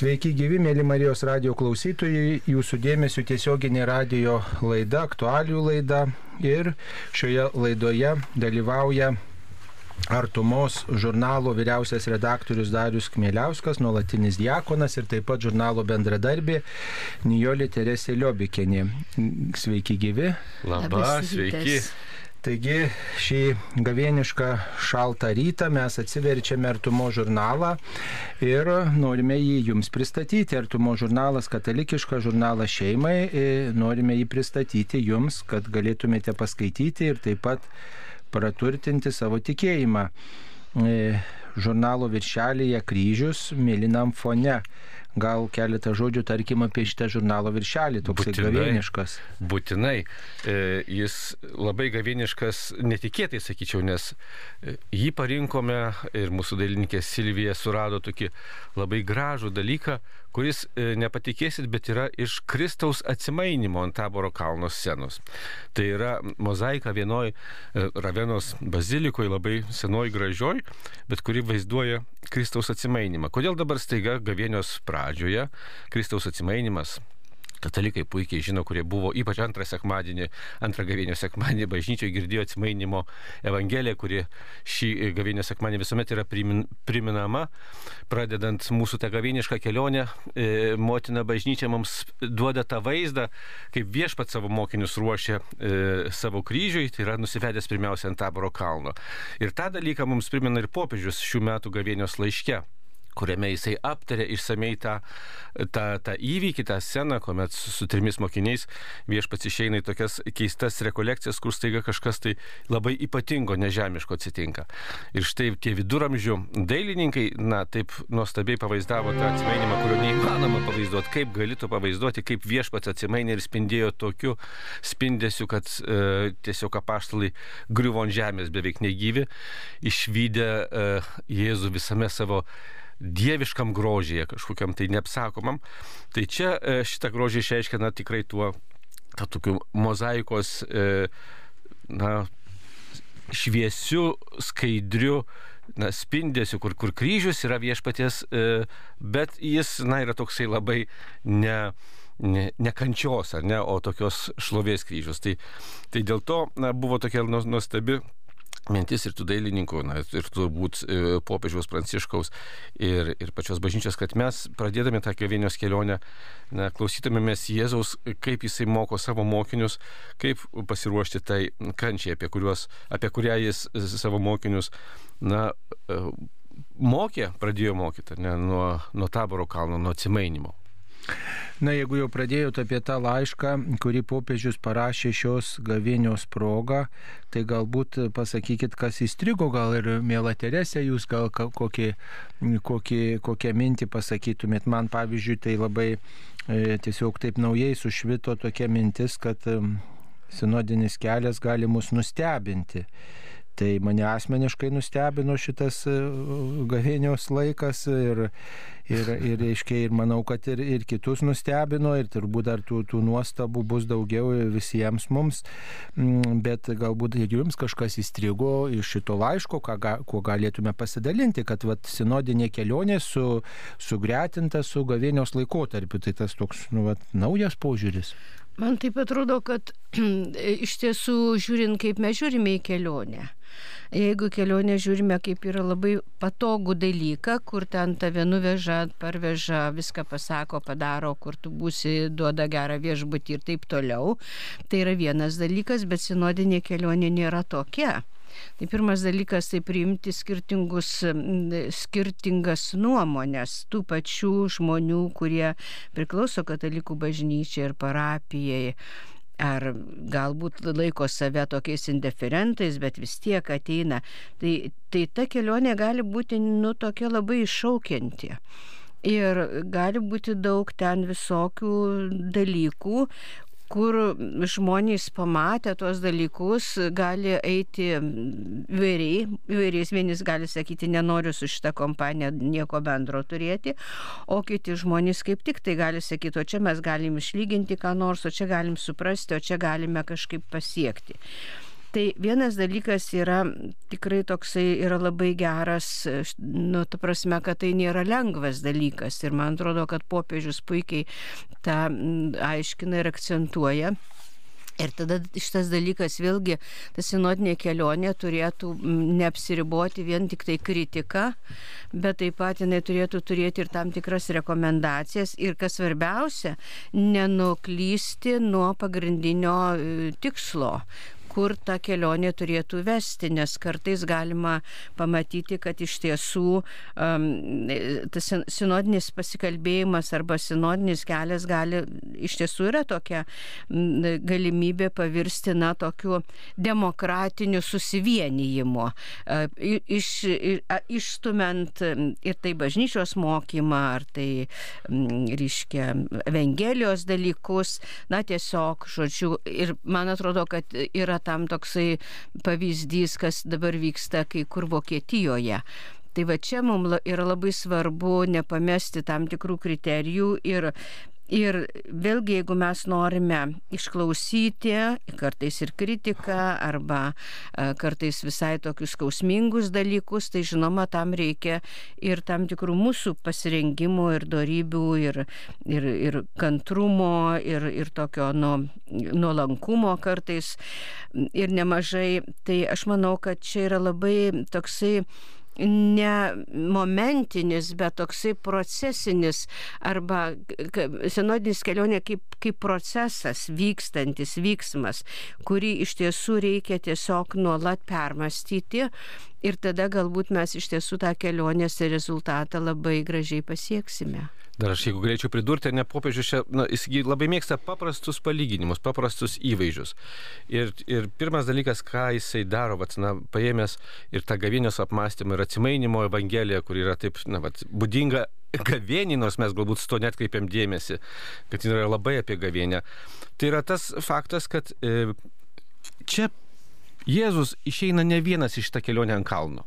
Sveiki gyvi, mėly Marijos radio klausytojai, jūsų dėmesio tiesioginė radio laida, aktualių laida ir šioje laidoje dalyvauja Artumos žurnalo vyriausias redaktorius Darius Kmieliauskas, nuolatinis diakonas ir taip pat žurnalo bendradarbė Nijolė Teresė Liobikienė. Sveiki gyvi. Labas, sveiki. Taigi šį gavienišką šaltą rytą mes atsiverčiame Artumo žurnalą ir norime jį jums pristatyti. Artumo žurnalas, katalikiškas žurnalas šeimai, norime jį pristatyti jums, kad galėtumėte paskaityti ir taip pat praturtinti savo tikėjimą. Žurnalo viršelėje kryžius mėlynam fone gal keletą žodžių, tarkim, apie šitą žurnalo viršelį, toks gavieniškas. Būtinai. E, jis labai gavieniškas, netikėtai sakyčiau, nes e, jį parinkome ir mūsų dailininkė Silvija surado tokį labai gražų dalyką, kuris, e, nepatikėsit, bet yra iš Kristaus atsimainimo ant taboro kalno scenos. Tai yra mozaika vienoj Ravenos bazilikoje, labai senoj gražioj, bet kuri vaizduoja Kristaus atsimainimą. Kodėl dabar staiga gavėnios pradžioje Kristaus atsimainimas Katalikai puikiai žino, kurie buvo ypač antrą sekmadienį, antrą gavėnio sekmadienį bažnyčioje girdėjo atsimainimo evangeliją, kuri šį gavėnio sekmadienį visuomet yra priminama. Pradedant mūsų tą gavėnišką kelionę, e, motina bažnyčia mums duoda tą vaizdą, kaip viešpat savo mokinius ruošia e, savo kryžiui, tai yra nusivedęs pirmiausia ant taboro kalno. Ir tą dalyką mums primena ir popiežius šių metų gavėnios laiške kuriame jisai aptarė išsamei tą, tą, tą įvykį, tą sceną, kuomet su, su trimis mokiniais viešpats išeina į tokias keistas rekolekcijas, kur staiga kažkas tai labai ypatingo, nežemiško atsitinka. Ir štai tie viduramžių dailininkai, na, taip nuostabiai pavaizdavo tą atsimainimą, kurio neįmanoma pavaizduoti, kaip galėtų pavaizduoti, kaip viešpats atsimainė ir spindėjo tokiu spindesiu, kad e, tiesiog apaštalai griuvo ant žemės beveik negyvi, išvykę e, Jėzų visame savo dieviškam grožyje, kažkokiam tai neapsakomam. Tai čia e, šitą grožį išreiškia na, tikrai tuo, ta tokiu mozaikos, e, na, šviesiu, skaidriu, na, spindėsiu, kur, kur kryžius yra viešpaties, e, bet jis, na, yra toksai labai ne, ne, ne kančios, ar ne, o tokios šlovės kryžius. Tai, tai dėl to na, buvo tokia nuostabi mintis ir tų dailininkų, na, ir turbūt e, popiežiaus pranciškaus ir, ir pačios bažnyčios, kad mes pradėdami tą gavėnios kelionę, na, klausytumėmės Jėzaus, kaip jisai moko savo mokinius, kaip pasiruošti tai kančiai, apie, kuriuos, apie kurią jis savo mokinius, na, e, mokė, pradėjo mokyti, ne, nuo, nuo taboro kalno, nuo atsimainimo. Na, jeigu jau pradėjote apie tą laišką, kurį popiežius parašė šios gavėnios progą, tai galbūt pasakykit, kas įstrigo, gal ir mėla Teresė, jūs gal kokį, kokį, kokią mintį pasakytumėt. Man, pavyzdžiui, tai labai e, tiesiog taip naujai sušvito tokia mintis, kad e, sinodinis kelias gali mus nustebinti. Tai mane asmeniškai nustebino šitas e, gavėnios laikas ir, ir, ir, aiškiai, ir manau, kad ir, ir kitus nustebino ir turbūt dar tų, tų nuostabų bus daugiau visiems mums, mm, bet galbūt ir jums kažkas įstrigo iš šito laiško, ką, kuo galėtume pasidalinti, kad vat, sinodinė kelionė su, sugretinta su gavėnios laikotarpiu, tai tas toks nu, vat, naujas požiūris. Man taip atrodo, kad iš tiesų žiūrint, kaip mes žiūrime į kelionę. Jeigu kelionę žiūrime kaip yra labai patogų dalyką, kur ten tave nuveža, parveža, viską pasako, padaro, kur tu būsi, duoda gerą viešbutį ir taip toliau, tai yra vienas dalykas, bet sinodinė kelionė nėra tokia. Tai pirmas dalykas tai priimti skirtingas nuomonės tų pačių žmonių, kurie priklauso katalikų bažnyčiai ir parapijai ar galbūt laiko save tokiais indiferentais, bet vis tiek ateina. Tai, tai ta kelionė gali būti, nu, tokia labai iššaukianti. Ir gali būti daug ten visokių dalykų, kur žmonės pamatę tuos dalykus gali eiti įvairiai, įvairiais vienis gali sakyti, nenoriu su šitą kompaniją nieko bendro turėti, o kiti žmonės kaip tik tai gali sakyti, o čia mes galim išlyginti ką nors, o čia galim suprasti, o čia galime kažkaip pasiekti. Tai vienas dalykas yra tikrai toksai yra labai geras, nu, ta prasme, kad tai nėra lengvas dalykas. Ir man atrodo, kad popiežius puikiai tą aiškina ir akcentuoja. Ir tada šitas dalykas vėlgi, ta sinodinė kelionė turėtų neapsiriboti vien tik tai kritika, bet taip pat jinai turėtų turėti ir tam tikras rekomendacijas ir, kas svarbiausia, nenuklysti nuo pagrindinio e, tikslo, kur ta kelionė turėtų vesti, nes kartais galima pamatyti, kad iš tiesų um, tas sinodinis pasikalbėjimas arba sinodinis kelias gali iš tiesų yra tokia galimybė pavirsti, na, tokiu demokratiniu susivienijimu, iš, išstumant ir tai bažnyčios mokymą, ar tai, reiškia, Evangelijos dalykus, na, tiesiog, žodžiu, ir man atrodo, kad yra tam toksai pavyzdys, kas dabar vyksta kai kur Vokietijoje. Tai va čia mums yra labai svarbu nepamesti tam tikrų kriterijų ir Ir vėlgi, jeigu mes norime išklausyti kartais ir kritiką arba e, kartais visai tokius skausmingus dalykus, tai žinoma, tam reikia ir tam tikrų mūsų pasirengimų ir darybių ir, ir, ir kantrumo ir, ir tokio nu, nuolankumo kartais ir nemažai. Tai aš manau, kad čia yra labai toksai ne momentinis, bet toksai procesinis arba senodinis kelionė kaip, kaip procesas vykstantis, vyksmas, kurį iš tiesų reikia tiesiog nuolat permastyti ir tada galbūt mes iš tiesų tą kelionės rezultatą labai gražiai pasieksime. Dar aš jeigu galėčiau pridurti, ne popiežius čia, na, jis labai mėgsta paprastus palyginimus, paprastus įvaizdžius. Ir, ir pirmas dalykas, ką jisai daro, vat, na, paėmęs ir tą gavėnios apmąstymą ir atsimainimo evangeliją, kur yra taip, na, vat, būdinga gavienį, nors mes galbūt to netkreipiam dėmesį, kad yra labai apie gavienę. Tai yra tas faktas, kad e, čia Jėzus išeina ne vienas iš tą kelionę ant kalno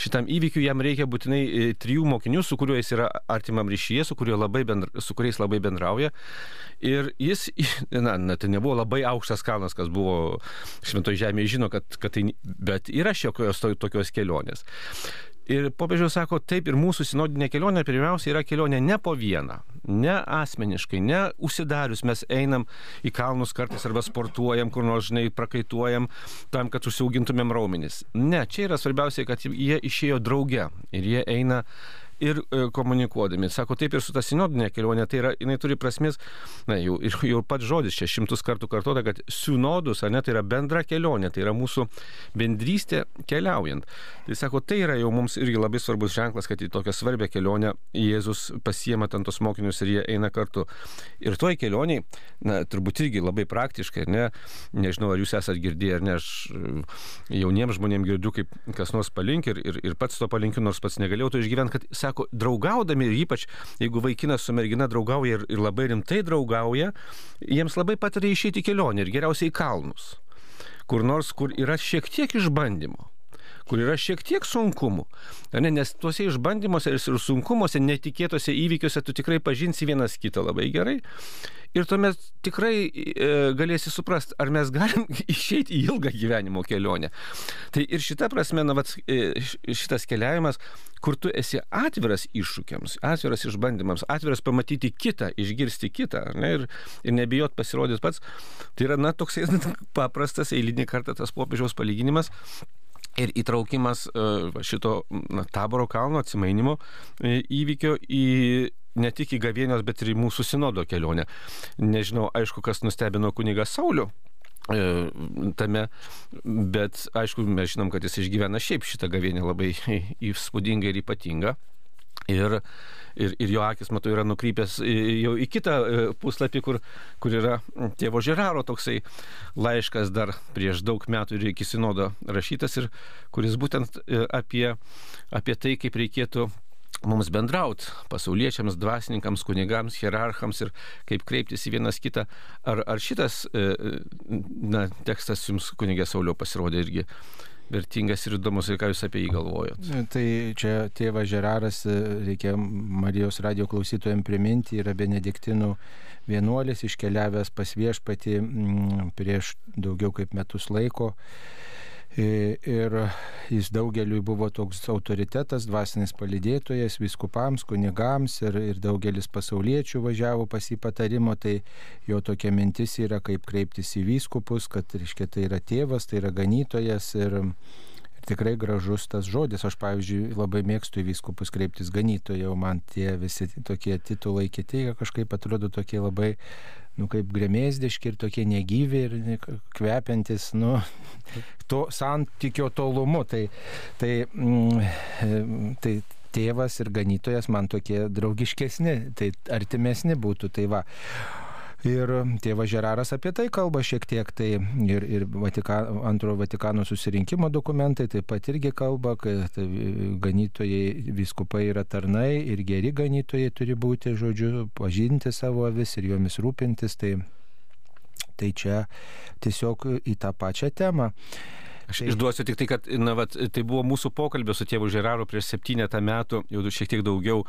šitam įvykiui jam reikia būtinai e, trijų mokinių, su kuriuo jis yra artimam ryšyje, su, labai bendra, su kuriais labai bendrauja. Ir jis, na, na, tai nebuvo labai aukštas kalnas, kas buvo šventoje žemėje, žino, kad, kad tai, bet yra šiokios tokios kelionės. Ir popiežiaus sako, taip ir mūsų sinodinė kelionė pirmiausia yra kelionė ne po vieną, ne asmeniškai, ne užsidarius mes einam į kalnus kartais arba sportuojam, kur nors žinai prakaituojam tam, kad užsiaugintumėm raumenis. Ne, čia yra svarbiausia, kad jie išėjo drauge ir jie eina ir e, komunikuodami. Sako, taip ir su ta sinodinė kelionė, tai yra, jinai turi prasmės, na, jau, jau pats žodis čia šimtus kartų kartuota, kad sinodus, ar ne, tai yra bendra kelionė, tai yra mūsų bendrystė keliaujant. Tai sako, tai yra jau mums irgi labai svarbus ženklas, kad į tokią svarbę kelionę Jėzus pasiema ten tos mokinius ir jie eina kartu. Ir toj kelioniai, na, turbūt irgi labai praktiškai, ne, nežinau, ar jūs esate girdėję, ar ne, aš e, jauniems žmonėms girdžiu, kaip kas nors palink ir, ir, ir pats to palinkiu, nors pats negalėjau to išgyventi, kad sako, draugaudami ypač jeigu vaikinas su mergina draugauja ir, ir labai rimtai draugauja, jiems labai patiria išeiti kelionę ir geriausiai į kalnus. Kur nors, kur yra šiek tiek išbandymo kur yra šiek tiek sunkumų. Ne, nes tuose išbandymuose ir sunkumuose, netikėtose įvykiuose tu tikrai pažinsi vienas kitą labai gerai ir tuomet tikrai e, galėsi suprasti, ar mes galim išeiti į ilgą gyvenimo kelionę. Tai ir šita prasme, na, vat, e, šitas keliavimas, kur tu esi atviras iššūkiams, atviras išbandymams, atviras pamatyti kitą, išgirsti kitą ne, ir, ir nebijot pasirodyti pats, tai yra, na, toks paprastas eilinį kartą tas popiežiaus palyginimas. Ir įtraukimas e, šito na, taboro kalno atsimainimo e, įvykio į ne tik į gavėnios, bet ir į mūsų sinodo kelionę. Nežinau, aišku, kas nustebino kunigas Saulių e, tame, bet aišku, mes žinom, kad jis išgyvena šiaip šitą gavienę labai įspūdingą ir ypatingą. Ir, ir, ir jo akis, matau, yra nukrypęs jau į kitą e, puslapį, kur, kur yra tėvo Žeraro toksai laiškas dar prieš daug metų ir iki sinodo rašytas ir kuris būtent e, apie, apie tai, kaip reikėtų mums bendraut, pasauliečiams, dvasininkams, kunigams, hierarchams ir kaip kreiptis į vienas kitą. Ar, ar šitas e, na, tekstas jums kunigė Saulio pasirodė irgi vertingas ir įdomus ir ką jūs apie jį galvojot. Tai čia tėvas Žeraras, reikia Marijos radio klausytojams priminti, yra benediktinų vienuolis iškeliavęs pas viešpatį prieš daugiau kaip metus laiko. Ir jis daugeliui buvo toks autoritetas, dvasinis palidėtojas viskupams, kunigams ir, ir daugelis pasauliečių važiavo pas jį patarimo, tai jo tokia mintis yra, kaip kreiptis į vyskupus, kad, reiškia, tai yra tėvas, tai yra ganytojas ir, ir tikrai gražus tas žodis. Aš, pavyzdžiui, labai mėgstu į vyskupus kreiptis ganytojau, man tie visi tokie titulai kiti kažkaip atrodo tokie labai nu, kaip gremėsdiški ir tokie negyvi ir kvepiantis, nu, to santykio tolumu. Tai, tai, mm, tai tėvas ir ganytojas man tokie draugiškesni, tai artimesni būtų. Tai va. Ir tėvas Žeraras apie tai kalba šiek tiek, tai ir, ir Vatika, antrojo Vatikano susirinkimo dokumentai taip pat irgi kalba, kad ganytojai, viskupai yra tarnai ir geri ganytojai turi būti, žodžiu, pažinti savo avis ir jomis rūpintis. Tai, tai čia tiesiog į tą pačią temą. Aš tai... išduosiu tik tai, kad na, vat, tai buvo mūsų pokalbio su tėvu Žeraru prieš septynetą metų, jau šiek tiek daugiau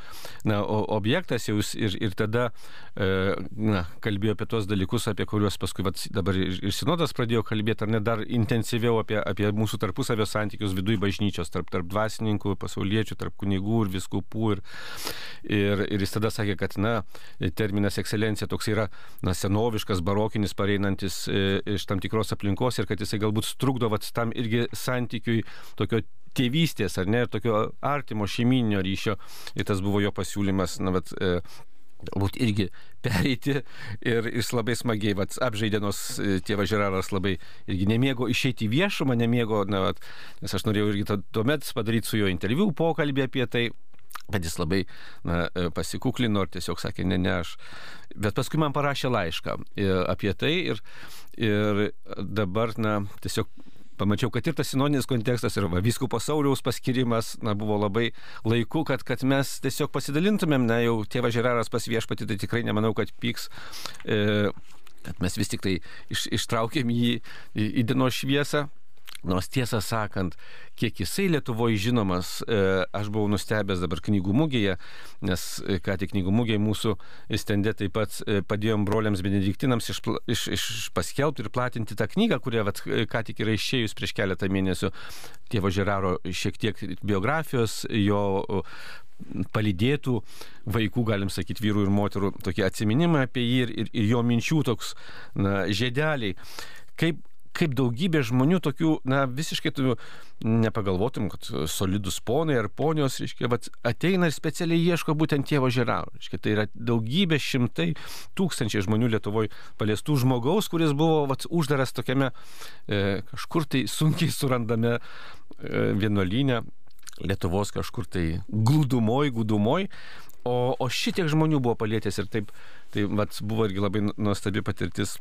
na, objektas jau ir, ir tada e, na, kalbėjo apie tuos dalykus, apie kuriuos paskui vat, dabar ir, sinodas pradėjo kalbėti, ar ne dar intensyviau apie, apie mūsų tarpusavio santykius viduje bažnyčios, tarp, tarp dvasininkų, pasauliečių, tarp kunigų ir viskupų. Ir, ir, ir jis tada sakė, kad na, terminas ekscelencija toks yra na, senoviškas, barokinis, pareinantis e, iš tam tikros aplinkos ir kad jisai galbūt trukdo vat, tam tam irgi santykiui tokio tėvystės ar ne, ir tokio artimo šeiminio ryšio. Ir tas buvo jo pasiūlymas, na, bet e, galbūt irgi pereiti ir jis labai smagiai vat, apžaidė, nors e, tėvas Žeraras labai irgi nemėgo išeiti į viešumą, nemėgo, na, vat, nes aš norėjau irgi tuomet padaryti su juo interviu, pokalbį apie tai. Bet jis labai na, e, pasikuklino ir tiesiog sakė, ne, ne aš. Bet paskui man parašė laišką e, apie tai ir, ir dabar, na, tiesiog pamačiau, kad ir tas sinodinis kontekstas ir va, vyskupo Sauliaus paskirimas na, buvo labai laiku, kad, kad mes tiesiog pasidalintumėm, na jau tėvas Žeraras pas viešpatį, tai tikrai nemanau, kad pyks. E, kad mes vis tik tai iš, ištraukėm jį į, į dienos šviesą. Nors tiesą sakant, kiek jisai Lietuvoje žinomas, e, aš buvau nustebęs dabar knygų mugėje, nes e, ką tik knygų mugėje mūsų stendė taip pat e, padėjom broliams benediktinams iš, iš, iš paskelbti ir platinti tą knygą, kurią vat, ką tik yra išėjus prieš keletą mėnesių. Tėvo Žeraro šiek tiek biografijos, jo palydėtų vaikų, galim sakyti, vyrų ir moterų tokie atsiminimai apie jį ir, ir, ir jo minčių toks na, žėdeliai. Kaip kaip daugybė žmonių tokių, na, visiškai tu nepagalvotum, kad solidus ponai ar ponios, reiškia, ateina ir specialiai ieško būtent tėvo žeraro. Reiškia, tai yra daugybė šimtai tūkstančiai žmonių Lietuvoje paliestų žmogaus, kuris buvo vat, uždaras tokiame e, kažkur tai sunkiai surandame e, vienuolynę. Lietuvos kažkur tai glūdumoj, glūdumoj, o, o šitiek žmonių buvo palėtęs ir taip, tai vat, buvo irgi labai nuostabi patirtis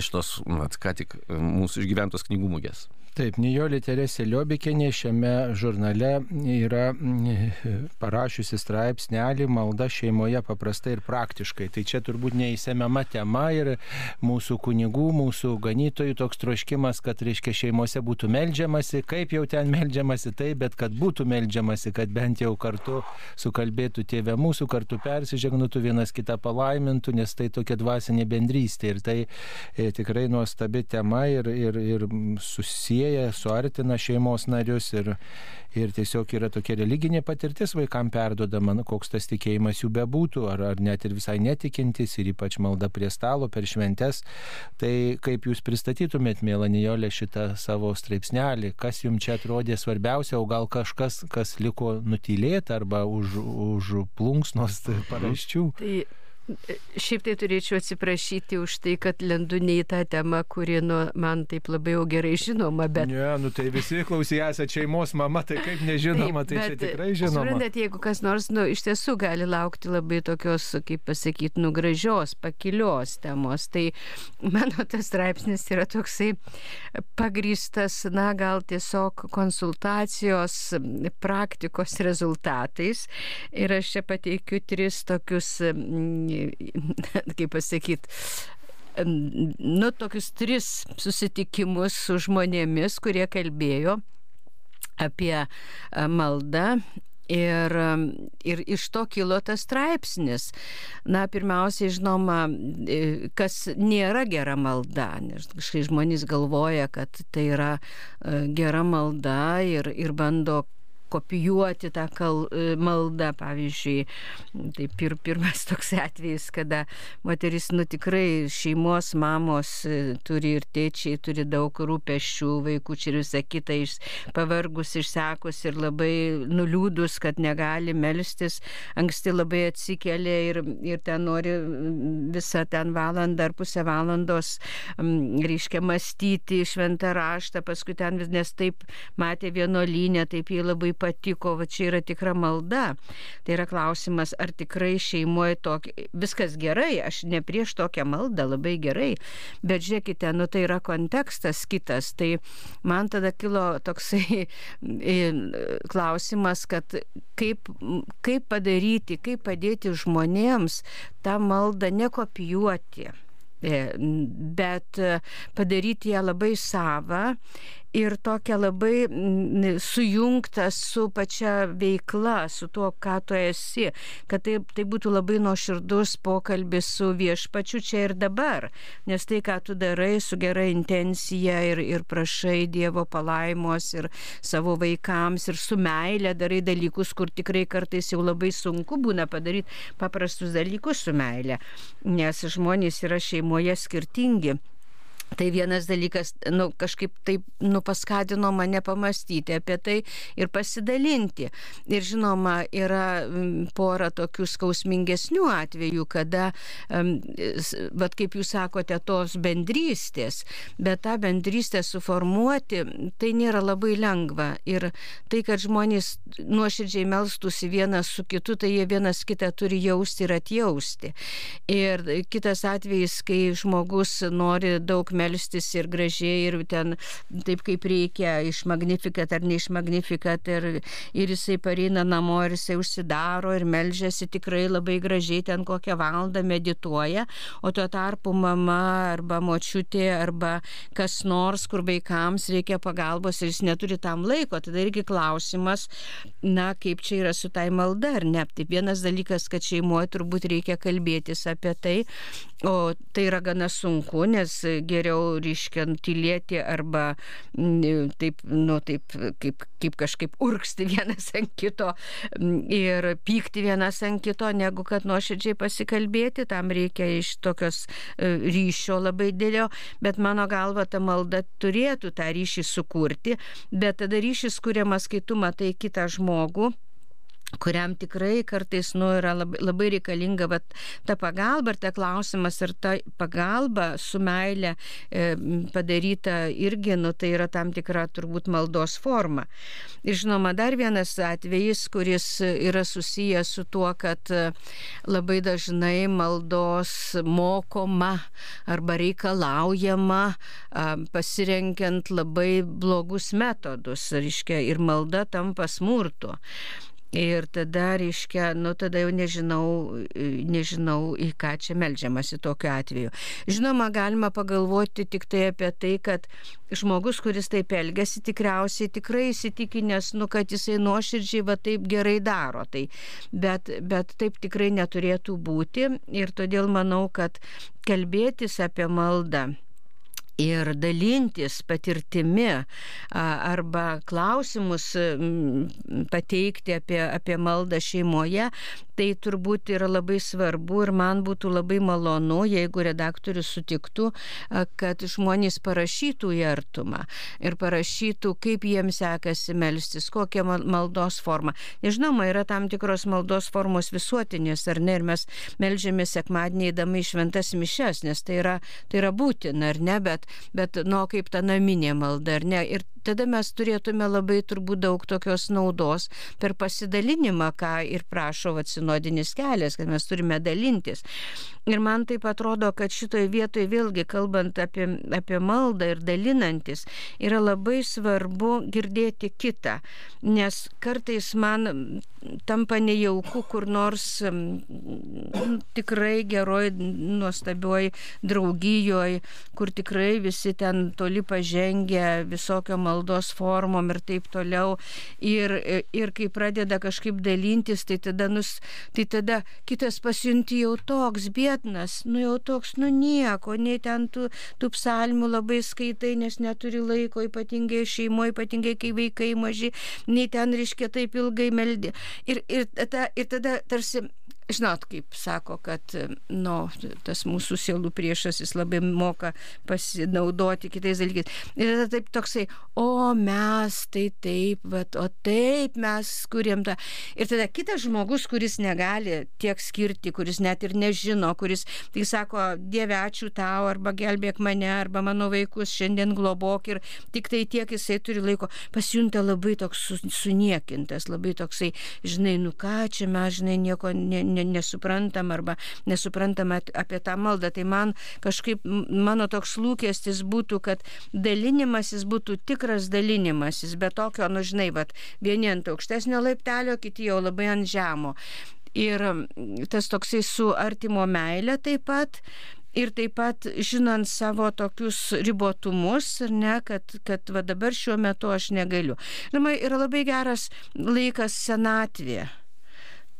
iš tos, mat, ką tik e, mūsų išgyventos knygų mugės. Taip, Nijolė Teresė Liobikinė šiame žurnale yra mm, parašiusi straipsnelį malda šeimoje paprastai ir praktiškai. Tai čia turbūt neįsemiama tema ir mūsų kunigų, mūsų ganytojų toks troškimas, kad, reiškia, šeimose būtų melžiamasi, kaip jau ten melžiamasi, tai, bet kad būtų melžiamasi, kad bent jau kartu sukalbėtų tėvė mūsų, kartu persižegnutų vienas kitą palaimintų, nes tai tokia dvasinė bendrystė ir tai e, tikrai nuostabi tema ir, ir, ir susiję sieja, suartina šeimos narius ir, ir tiesiog yra tokia religinė patirtis vaikam perdodama, nu, koks tas tikėjimas jų bebūtų, ar, ar net ir visai netikintis, ir ypač malda prie stalo per šventes. Tai kaip jūs pristatytumėt, mėla Nijolė, šitą savo straipsnelį, kas jums čia atrodė svarbiausia, o gal kažkas, kas liko nutylėti arba už, už plunksnos paraščių? Tai Šiaip tai turėčiau atsiprašyti už tai, kad lendu ne į tą temą, kuri nu, man taip labai jau gerai žinoma, bet... Ne, nu tai visi klausy esate šeimos mama, tai kaip nežinoma, taip, tai čia tikrai žinoma. Suprantat, jeigu kas nors, nu, iš tiesų gali laukti labai tokios, kaip pasakyti, nu, gražios, pakilios temos, tai mano tas straipsnis yra toksai pagrįstas, na, gal tiesiog konsultacijos praktikos rezultatais. Ir aš čia pateikiu tris tokius kaip pasakyti, nu, tokius tris susitikimus su žmonėmis, kurie kalbėjo apie maldą Ir, ir iš to kilo tas straipsnis. Na, pirmiausiai, žinoma, e, kas nėra gera malda, nes kažkai žmonės galvoja, kad tai yra e, gera malda ir, ir bando kopijuoti tą kal, e, maldą. Pavyzdžiui, tai pir, pirmas toks atvejis, kada moteris, nu tikrai šeimos mamos e, turi ir tėčiai, turi daug rūpeščių, vaikųčių ir visą kitą, iš, pavargus, išsekus ir labai nuliūdus, kad negali melstis, anksti labai atsikėlė ir, ir ten nori visą ten valandą ar pusę valandos, reiškia, mąstyti šventą raštą, paskui ten nes taip matė vienuolynę, taip jį labai patiko, va čia yra tikra malda. Tai yra klausimas, ar tikrai šeimoje tokia, viskas gerai, aš ne prieš tokią maldą, labai gerai, bet žiūrėkite, nu tai yra kontekstas kitas. Tai man tada kilo toksai klausimas, kad kaip, kaip padaryti, kaip padėti žmonėms tą maldą nekopijuoti e, bet padaryti ją labai savą ir tokia labai sujungta su pačia veikla, su tuo, ką tu esi, kad tai, tai būtų labai nuoširdus pokalbis su viešpačiu čia ir dabar, nes tai, ką tu darai su gera intencija ir, ir prašai Dievo palaimos ir savo vaikams ir su meilė darai dalykus, kur tikrai kartais jau labai sunku būna padaryti paprastus dalykus su meilė, nes žmonės yra šeimoje skirtingi. Tai vienas dalykas, nu, kažkaip taip, nu, paskatino mane pamastyti apie tai ir pasidalinti. Ir žinoma, yra pora tokių skausmingesnių atvejų, kada, vad kaip jūs sakote, tos bendrystės, bet tą bendrystę suformuoti, tai nėra labai lengva. Ir tai, kad žmonės nuoširdžiai melstųsi vienas su kitu, tai jie vienas kitą turi jausti ir atjausti. Ir kitas atvejis, kai žmogus nori daug melstis ir gražiai ir ten taip kaip reikia iš magnifikat ar ne iš magnifikat ir, ir jisai pareina namo ir jisai užsidaro ir melžiasi tikrai labai gražiai ten kokią valandą medituoja, o tuo tarpu mama arba močiutė arba kas nors, kur vaikams reikia pagalbos ir jis neturi tam laiko, tada irgi klausimas, na kaip čia yra su tai malda ar ne. Tai vienas dalykas, kad šeimoje turbūt reikia kalbėtis apie tai, o tai yra gana sunku, nes geriau geriau, reiškia, tylėti arba taip, nu, taip, kaip, kaip kažkaip urksti vienas ant kito ir pykti vienas ant kito, negu kad nuoširdžiai pasikalbėti, tam reikia iš tokios e, ryšio labai dėlio, bet mano galva ta malda turėtų tą ryšį sukurti, bet tada ryšys kuriamas, kai tu matai kitą žmogų kuriam tikrai kartais nu, yra labai, labai reikalinga vat, ta pagalba ir ta klausimas, ar ta pagalba su meilė e, padaryta irgi, nu, tai yra tam tikra turbūt maldos forma. Ir žinoma, dar vienas atvejis, kuris yra susijęs su tuo, kad e, labai dažnai maldos mokoma arba reikalaujama pasirenkiant labai blogus metodus, reiškia, ir malda tampa smurtu. Ir tada, reiškia, nu tada jau nežinau, nežinau, į ką čia melžiamasi tokiu atveju. Žinoma, galima pagalvoti tik tai apie tai, kad žmogus, kuris taip elgesi, tikriausiai tikrai įsitikinęs, nu, kad jisai nuoširdžiai va taip gerai daro. Tai, bet, bet taip tikrai neturėtų būti ir todėl manau, kad kalbėtis apie maldą ir dalintis patirtimi arba klausimus pateikti apie, apie maldą šeimoje, tai turbūt yra labai svarbu ir man būtų labai malonu, jeigu redaktorius sutiktų, kad žmonės parašytų į artumą ir parašytų, kaip jiems sekasi melstis, kokia maldos forma. Nežinoma, yra tam tikros maldos formos visuotinės, ar ne, ir mes melžiamės sekmadienį įdami šventas mišes, nes tai yra, tai yra būtina, ar ne, bet bet, nu, kaip ta naminė malda, ar ne? Ir tada mes turėtume labai turbūt daug tokios naudos per pasidalinimą, ką ir prašo atsinodinis kelias, kad mes turime dalintis. Ir man taip atrodo, kad šitoje vietoje vėlgi kalbant apie, apie maldą ir dalinantis, yra labai svarbu girdėti kitą, nes kartais man tampa nejauku kur nors nu, tikrai geroj, nuostabioj draugijoje, kur tikrai visi ten toli pažengia visokio maldos formom ir taip toliau. Ir, ir kai pradeda kažkaip dalintis, tai tada, nus, tai tada kitas pasijunti jau toks biednas, nu jau toks, nu nieko, nei ten tų, tų psalmių labai skaitai, nes neturi laiko, ypatingai šeimoje, ypatingai kai vaikai maži, nei ten, reiškia, taip ilgai meldi. Ir, ir, tada, ir tada tarsi žinot, kaip sako, kad nu, tas mūsų sielų priešas jis labai moka pasinaudoti kitais dalykais. Ir tada taip toksai, o mes tai taip, bet, o taip mes kuriam tą. Ir tada kitas žmogus, kuris negali tiek skirti, kuris net ir nežino, kuris tai sako, Dieve, ačiū tau, arba gelbėk mane, arba mano vaikus šiandien globok ir tik tai tiek jisai turi laiko, pasijunta labai toks suniekintas, labai toksai, žinai, nu ką čia mes, žinai, nieko ne, ne, nesuprantam arba nesuprantam apie tą maldą. Tai man kažkaip mano toks lūkestis būtų, kad dalinimasis būtų tikras dalinimasis, bet tokio, nu žinai, vat, vieni ant aukštesnio laiptelio, kiti jau labai ant žemo. Ir tas toksai su artimo meilė taip pat, ir taip pat žinant savo tokius ribotumus, ne, kad, kad va dabar šiuo metu aš negaliu. Žinoma, yra labai geras laikas senatvė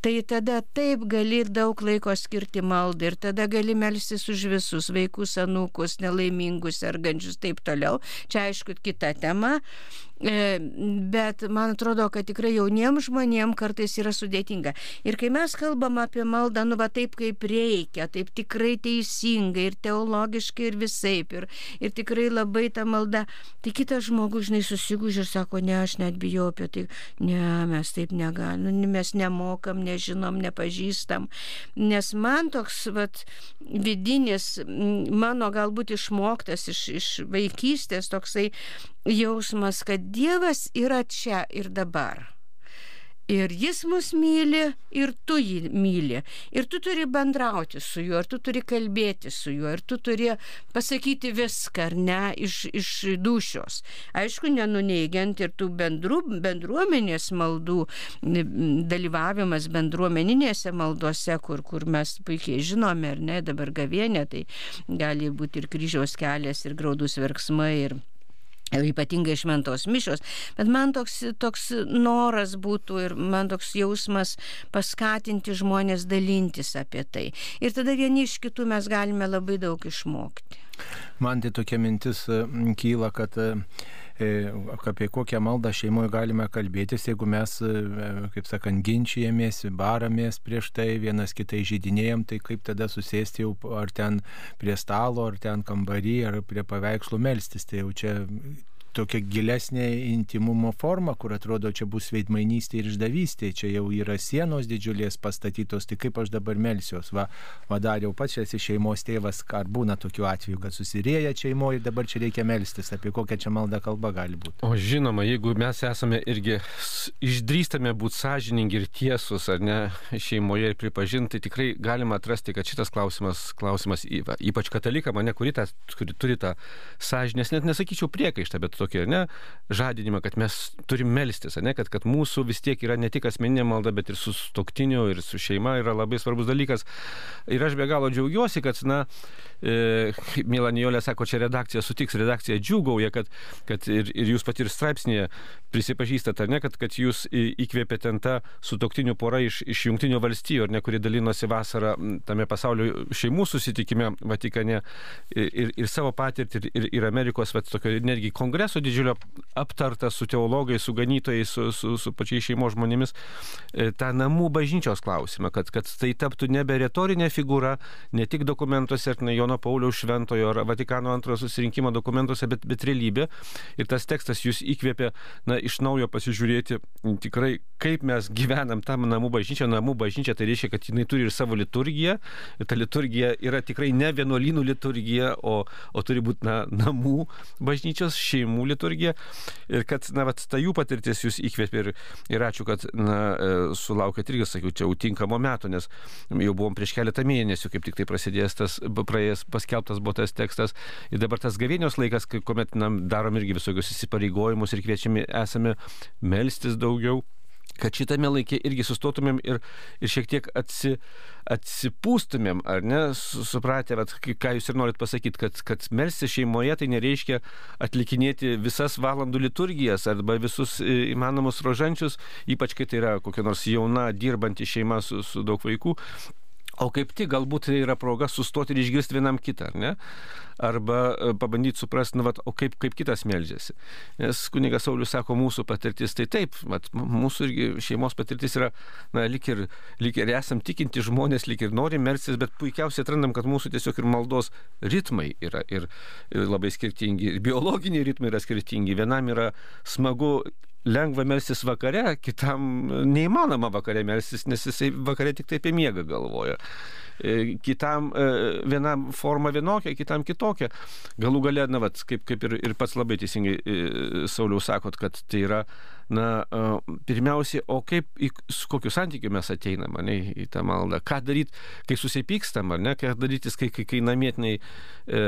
tai tada taip gali daug laiko skirti maldai ir tada gali melstis už visus vaikus, anūkus, nelaimingus, sergančius, taip toliau. Čia aišku kita tema, bet man atrodo, kad tikrai jauniems žmonėms kartais yra sudėtinga. Ir kai mes kalbam apie maldą, nu va taip kaip reikia, taip tikrai teisingai ir teologiškai ir visaip, ir, ir tikrai labai ta malda, tai kitas žmogus, žinai, susigūžė ir sako, ne, aš net bijau apie tai, ne, mes taip negalime, nu, mes nemokam, nežinom, nepažįstam. Nes man toks vat, vidinis, mano galbūt išmoktas iš, iš vaikystės toksai jausmas, kad Dievas yra čia ir dabar. Ir jis mus myli, ir tu jį myli. Ir tu turi bendrauti su juo, ir tu turi kalbėti su juo, ir tu turi pasakyti viską, ar ne, iš, iš dušios. Aišku, nenuneigiant ir tų bendru, bendruomenės maldų, dalyvavimas bendruomeninėse maldose, kur, kur mes puikiai žinome, ar ne, dabar gavienė, tai gali būti ir kryžiaus kelias, ir graudus verksmai. Ir ypatingai šventos mišios, bet man toks, toks noras būtų ir man toks jausmas paskatinti žmonės dalintis apie tai. Ir tada vieni iš kitų mes galime labai daug išmokti. Man tai tokia mintis kyla, kad e, apie kokią maldą šeimoje galime kalbėtis, jeigu mes, e, kaip sakant, ginčijamės, baramės prieš tai, vienas kitai žydinėjom, tai kaip tada susėsti jau ar ten prie stalo, ar ten kambarį, ar prie paveikslų melstis. Tai jau čia tokia gilesnė intimumo forma, kur atrodo čia bus veidmainystė ir išdavystė, čia jau yra sienos didžiulės pastatytos, tai kaip aš dabar melsiuos, va, va dar jau pats esi šeimos tėvas, ar būna tokių atvejų, kad susirėja šeimoje ir dabar čia reikia melstis, apie kokią čia maldą kalba gali būti. O žinoma, jeigu mes esame irgi išdrįstame būti sąžiningi ir tiesus, ar ne, šeimoje ir pripažinti, tai tikrai galima atrasti, kad šitas klausimas, klausimas ypač katalikam, mane, kuri, tą, kuri turi tą sąžinės, net nesakyčiau priekaištą, bet tokį, ne, žadinimą, kad mes turim melstis, ne, kad, kad mūsų vis tiek yra ne tik asmeninė malda, bet ir su stoktiniu, ir su šeima yra labai svarbus dalykas. Ir aš be galo džiaugiuosi, kad, na, e, Milanijolė sako, čia redakcija sutiks, redakcija džiugauja, kad, kad ir, ir jūs pat ir straipsnėje prisipažįstate, ne, kad, kad jūs įkvėpėte tą sutoktinių porą iš, iš Junktinių valstijų, ar ne, kuri dalinosi vasarą tame pasaulio šeimų susitikime Vatikane ir, ir, ir savo patirtį, ir, ir, ir Amerikos, bet tokio netgi kongreso didžiulio aptarta su teologais, su ganytojais, su, su, su pačiais šeimos žmonėmis, e, tą namų bažnyčios klausimą, kad, kad tai taptų nebe retorinė figūra, ne tik dokumentuose, ar ne Jono Pauliaus šventojo, ar Vatikano antrojo susirinkimo dokumentuose, bet, bet realybė. Ir tas tekstas jūs įkvėpė, na, iš naujo pasižiūrėti tikrai, kaip mes gyvenam tam namų bažnyčia. Namų bažnyčia tai reiškia, kad jinai turi ir savo liturgiją. Ir ta liturgija yra tikrai ne vienuolynų liturgija, o, o turi būti na, namų bažnyčios šeimų liturgija. Ir kad, na, vat, ta jų patirtis jūs įkvėpė ir, ir ačiū, kad, na, e, sulaukėt irgi, sakiau, čia tinkamo metų, nes jau buvom prieš keletą mėnesių, kaip tik tai prasidėjęs tas, praėjęs paskelbtas buvo tas tekstas. Ir dabar tas gavėnios laikas, kuomet na, darom irgi visokius įsipareigojimus ir kviečiami esame melstis daugiau kad šitame laikė irgi sustotumėm ir, ir šiek tiek atsi, atsipūstumėm, ar ne, supratę, vat, ką jūs ir norit pasakyti, kad, kad melsti šeimoje tai nereiškia atlikinėti visas valandų liturgijas arba visus e, įmanomus rožančius, ypač kai tai yra kokia nors jauna, dirbanti šeima su, su daug vaikų. O kaip tik galbūt tai yra proga sustoti ir išgirsti vienam kitą, ne? Arba e, pabandyti suprasti, nu, vat, o kaip, kaip kitas melžiasi. Nes kunigas Saulis sako, mūsų patirtis tai taip, vat, mūsų irgi šeimos patirtis yra, na, lik ir, lik ir esam tikinti žmonės, lik ir norim melstis, bet puikiausiai atrandam, kad mūsų tiesiog ir maldos ritmai yra ir, ir labai skirtingi, ir biologiniai ritmai yra skirtingi. Vienam yra smagu lengva melstis vakare, kitam neįmanoma vakare melstis, nes jisai vakare tik tai apie miegą galvoja. E, kitam e, vienam forma vienokia, kitam kitokia. Galų gale, na, vat, kaip, kaip ir, ir pats labai teisingai e, Sauliau sakot, kad tai yra, na, pirmiausiai, o kaip, su kokiu santykiu mes ateinam, ne, į tą maldą, ką daryti, kai susipykstam, ar ne, ką daryti, kai, kai, kai namėtinai, e,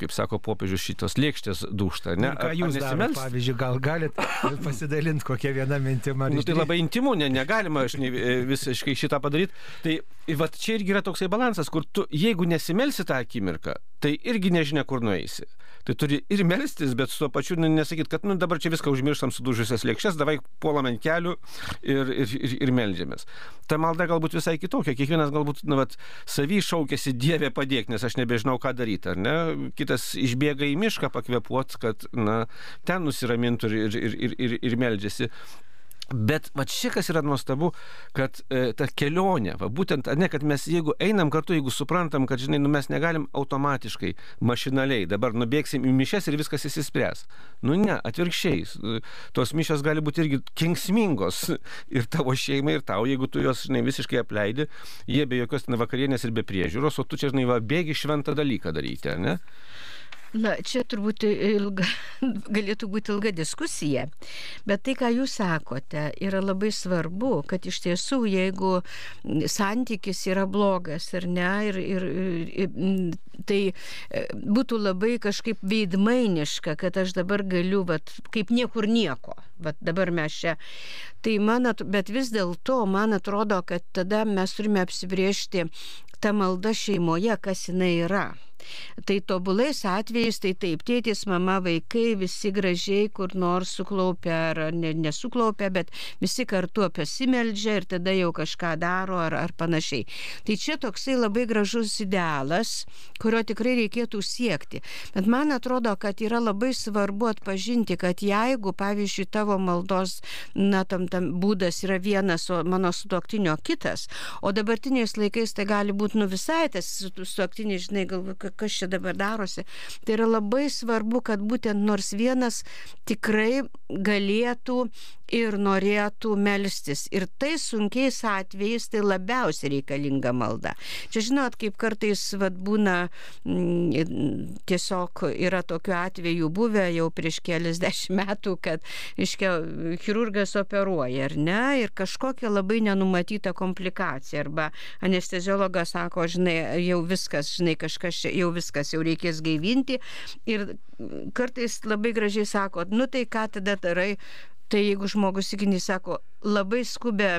kaip sako popiežius, šitos lėkštės dušta, ne? Ir ką jūs darot, pavyzdžiui, gal galite pasidalinti kokią vieną mintimą? Nu, tai labai intimu, ne, negalima aš ne, visiškai šitą padaryti. Tai va čia irgi yra toksai balansas, kur tu, jeigu nesimelsi tą akimirką, tai irgi nežinia, kur nueisi. Tai turi ir melstis, bet su to pačiu nu, nesakyti, kad nu, dabar čia viską užmirštam sudužusias lėkščias, davai puolam ant kelių ir, ir, ir, ir melžiamės. Ta malda galbūt visai kitokia. Kiekvienas galbūt, nu, vat, savy šaukėsi Dievė padėk, nes aš nebežinau, ką daryti, ar ne? Kitas išbėga į mišką pakvepuot, kad, na, ten nusiramintų ir, ir, ir, ir, ir meldžiasi. Bet va čia kas yra nuostabu, kad e, ta kelionė, va, būtent, ne, kad mes jeigu einam kartu, jeigu suprantam, kad, žinai, nu, mes negalim automatiškai, mašinaliai, dabar nubėgsim į mišes ir viskas įsispręs. Nu ne, atvirkščiai, tos mišes gali būti irgi kenksmingos ir tavo šeimai, ir tau, jeigu tu juos, žinai, visiškai apleidi, jie be jokios vakarienės ir be priežiūros, o tu čia, žinai, va, bėgi šventą dalyką daryti, ne? Na, čia turbūt ilga, galėtų būti ilga diskusija, bet tai, ką jūs sakote, yra labai svarbu, kad iš tiesų, jeigu santykis yra blogas ar ne, ir, ir, ir, tai e, būtų labai kažkaip veidmainiška, kad aš dabar galiu, vat, kaip niekur nieko, vat dabar mes čia. Tai man, bet vis dėlto man atrodo, kad tada mes turime apsibriežti tą maldą šeimoje, kas jinai yra. Tai tobulais atvejais, tai taip, tėtis, mama, vaikai, visi gražiai kur nors suklaupia ar ne, nesuklaupia, bet visi kartu pasimeldžia ir tada jau kažką daro ar, ar panašiai. Tai čia toksai labai gražus idealas, kurio tikrai reikėtų siekti. Bet man atrodo, kad yra labai svarbu atpažinti, kad jeigu, pavyzdžiui, tavo maldos, na, tam, tam būdas yra vienas, o mano sutuoktinio kitas, o dabartiniais laikais tai gali būti, nu, visai tas sutuoktinis, žinai, galvoju, kas čia dabar darosi. Tai yra labai svarbu, kad būtent nors vienas tikrai galėtų ir norėtų melstis. Ir tai sunkiais atvejais tai labiausiai reikalinga malda. Čia žinot, kaip kartais vad būna m, mm, tiesiog yra tokiu atveju buvę jau prieš keliasdešimt metų, kad, iškia, chirurgas operuoja, ar ne, ir kažkokia labai nenumatyta komplikacija. Arba anesteziologas sako, žinai, jau viskas, žinai, kažkas jau viskas, jau reikės gaivinti. Ir kartais labai gražiai sako, nu tai ką tada darai, Tai jeigu žmogus įginys sako, labai skubę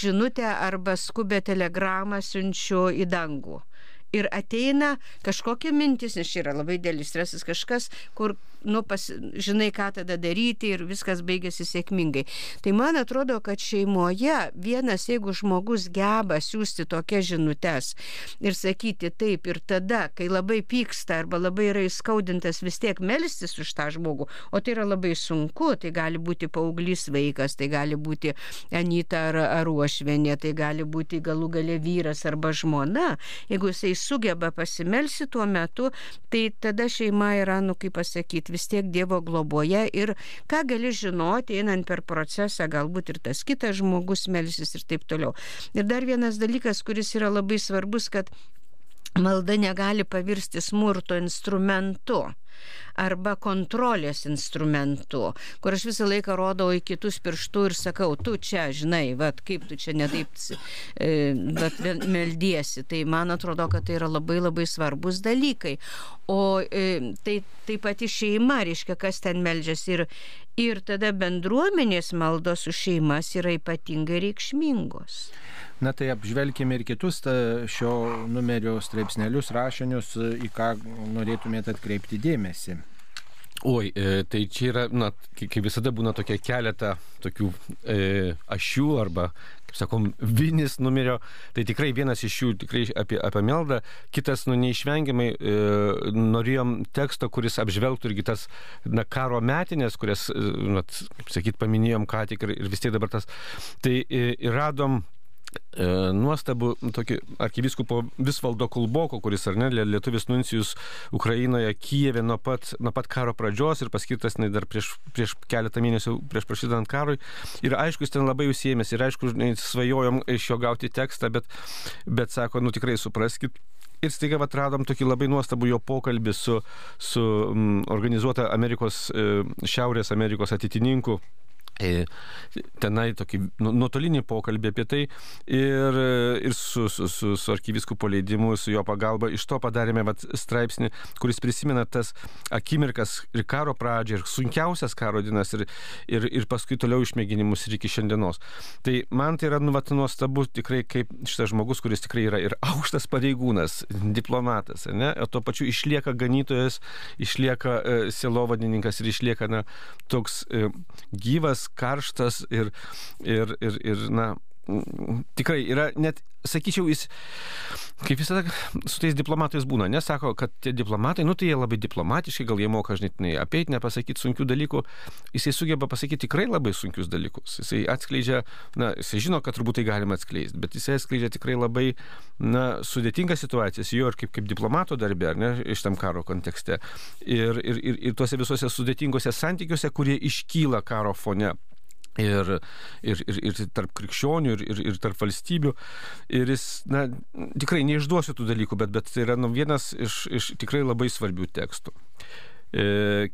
žinutę arba skubę telegramą siunčiu į dangų. Ir ateina kažkokia mintis, nes čia yra labai dėlis stresas, kažkas, kur nu, pas, žinai, ką tada daryti ir viskas baigėsi sėkmingai. Tai man atrodo, kad šeimoje vienas, jeigu žmogus geba siūsti tokias žinutės ir sakyti taip ir tada, kai labai pyksta arba labai yra įskaudintas, vis tiek melstis už tą žmogų, o tai yra labai sunku, tai gali būti paauglys vaikas, tai gali būti Anita ar, ar Uošvenė, tai gali būti galų gale vyras arba žmona. Jeigu jisai sugeba pasimelsi tuo metu, tai tada šeima yra, nu kaip pasakyti, vis tiek Dievo globoje ir ką gali žinoti, einant per procesą, galbūt ir tas kitas žmogus melsis ir taip toliau. Ir dar vienas dalykas, kuris yra labai svarbus, kad malda negali pavirsti smurto instrumentu arba kontrolės instrumentu, kur aš visą laiką rodau į kitus pirštų ir sakau, tu čia, žinai, vat, kaip tu čia netaip e, vat, meldiesi. Tai man atrodo, kad tai yra labai labai svarbus dalykai. O e, tai taip pat į šeimą, reiškia, kas ten meldžiasi. Ir, ir tada bendruomenės maldos už šeimas yra ypatingai reikšmingos. Na tai apžvelkime ir kitus šio numerio straipsnelius, rašinius, į ką norėtumėte atkreipti dėmesį. Oi, e, tai čia yra, na, kaip visada būna tokia keletą tokių e, ašių arba, kaip sakom, vinis numerio. Tai tikrai vienas iš jų tikrai apie, apie meldą, kitas, nu, neišvengiamai e, norėjom teksto, kuris apžvelgtų irgi tas, na, karo metinės, kurias, e, na, kaip sakyt, paminėjom ką tik ir, ir vis tiek dabar tas. Tai e, radom E, nuostabu tokį arkiviskupo Visvaldo Kulboko, kuris ar ne, lietuvis nuncijus Ukrainoje, Kijeve nuo pat, nuo pat karo pradžios ir paskirtas ne, dar prieš, prieš keletą mėnesių prieš prasidant karui. Ir aišku, jis ten labai užsiemęs ir aišku, svajojom iš jo gauti tekstą, bet, bet sako, nu tikrai supraskit, ir staiga atradom tokį labai nuostabų jo pokalbį su, su mm, organizuota Amerikos, e, Šiaurės Amerikos atitininku E, tenai tokį nu, nuotolinį pokalbį apie tai ir, ir su, su, su, su arkiviskupo leidimu, su jo pagalba. Iš to padarėme vat, straipsnį, kuris prisimena tas akimirkas ir karo pradžią, ir sunkiausias karo dienas, ir, ir, ir paskui toliau išmėginimus ir iki šiandienos. Tai man tai yra nu, vat, nuostabu tikrai kaip šitas žmogus, kuris tikrai yra ir aukštas pareigūnas, diplomatas, ne? o tuo pačiu išlieka ganytojas, išlieka e, silovadininkas ir išlieka na, toks e, gyvas karštas ir, ir, ir, ir na, tikrai yra net, sakyčiau, jis, kaip visada su tais diplomatais būna, nesako, kad tie diplomatai, nu tai jie labai diplomatiški, gal jie moka, žinai, apeiti, nepasakyti sunkių dalykų, jisai sugeba pasakyti tikrai labai sunkius dalykus. Jisai atskleidžia, na, jisai žino, kad turbūt tai galima atskleisti, bet jisai atskleidžia tikrai labai, na, sudėtingas situacijas, jo ir kaip, kaip diplomato darbė, ar ne, iš tam karo kontekste. Ir, ir, ir, ir tuose visuose sudėtingose santykiuose, kurie iškyla karo fone ir, ir, ir, ir tarp krikščionių, ir, ir, ir tarp valstybių. Ir jis, na, tikrai neišduosiu tų dalykų, bet, bet tai yra nu, vienas iš, iš tikrai labai svarbių tekstų. E,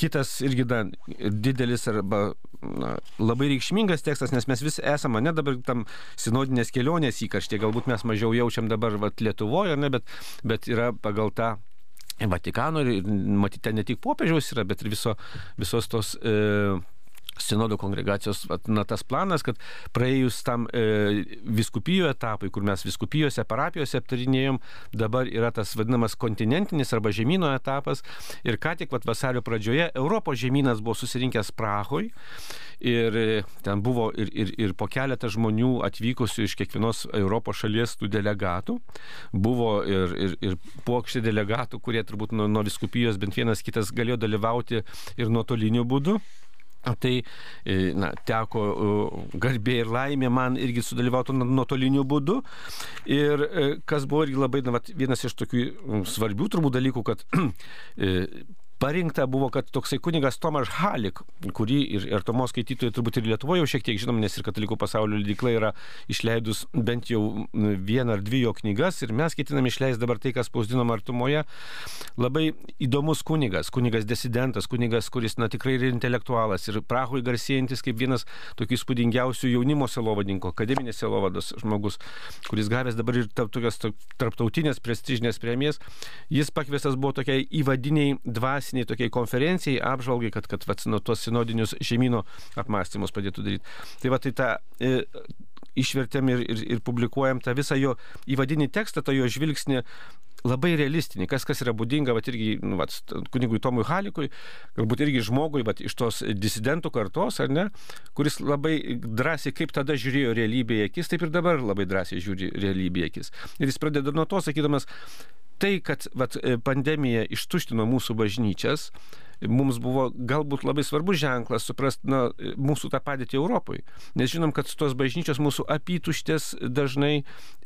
kitas irgi da, didelis arba na, labai reikšmingas tekstas, nes mes vis esame, ne dabar tam sinodinės kelionės įkarštė, galbūt mes mažiau jaučiam dabar vat, Lietuvoje, ne, bet, bet yra pagal tą Vatikano ir matyti ten ne tik popiežiaus yra, bet ir viso, visos tos e, sinodo kongregacijos na, tas planas, kad praėjus tam e, viskupijų etapui, kur mes viskupijose, parapijose aptarinėjom, dabar yra tas vadinamas kontinentinis arba žemynų etapas. Ir ką tik vat, vasario pradžioje Europos žemynas buvo susirinkęs Prahoj. Ir e, ten buvo ir, ir, ir po keletą žmonių atvykusių iš kiekvienos Europos šalies tų delegatų. Buvo ir, ir, ir pokšti delegatų, kurie turbūt nuo, nuo viskupijos bent vienas kitas galėjo dalyvauti ir nuotoliniu būdu. Tai e, na, teko garbė ir laimė man irgi sudalyvauti nuotoliniu būdu. Ir e, kas buvo irgi labai, na, vienas iš tokių svarbių turbūt dalykų, kad e, parinkta buvo, kad toksai kunigas Tomas Halik, kurį ir, ir Tomo skaitytojai turbūt ir Lietuvoje jau šiek tiek žinom, nes ir Katalikų pasaulio leidikla yra išleidus bent jau vieną ar dvi jo knygas ir mes ketinam išleisti dabar tai, kas spausdinom artumoje. Labai įdomus kunigas, kunigas disidentas, kunigas, kuris na, tikrai yra intelektualas ir Prahoje garsėjantis kaip vienas tokių įspūdingiausių jaunimo selovadininko, akademinės selovados žmogus, kuris gavęs dabar ir tokias tarptautinės prestižinės premijas. Jis pakviestas buvo tokiai įvadiniai dvasiai masiniai tokiai konferencijai, apžvalgai, kad, kad vat, nu, tuos sinodinius žemynų apmąstymus padėtų daryti. Tai va tai tą e, išvertėm ir, ir, ir publikuojam tą visą jo įvadinį tekstą, tą jo žvilgsnį labai realistinį, kas, kas yra būdinga, va, irgi, nu, va, kunigui Tomui Halikui, galbūt irgi žmogui, va, iš tos disidentų kartos, ar ne, kuris labai drąsiai, kaip tada žiūrėjo realybėje akis, taip ir dabar labai drąsiai žiūri realybėje akis. Ir jis pradeda nuo to, sakydamas, tai, kad vat, e, pandemija ištuštino mūsų bažnyčias, mums buvo galbūt labai svarbus ženklas suprasti na, mūsų tą padėtį Europoje. Nes žinom, kad tos bažnyčios mūsų apytuštės dažnai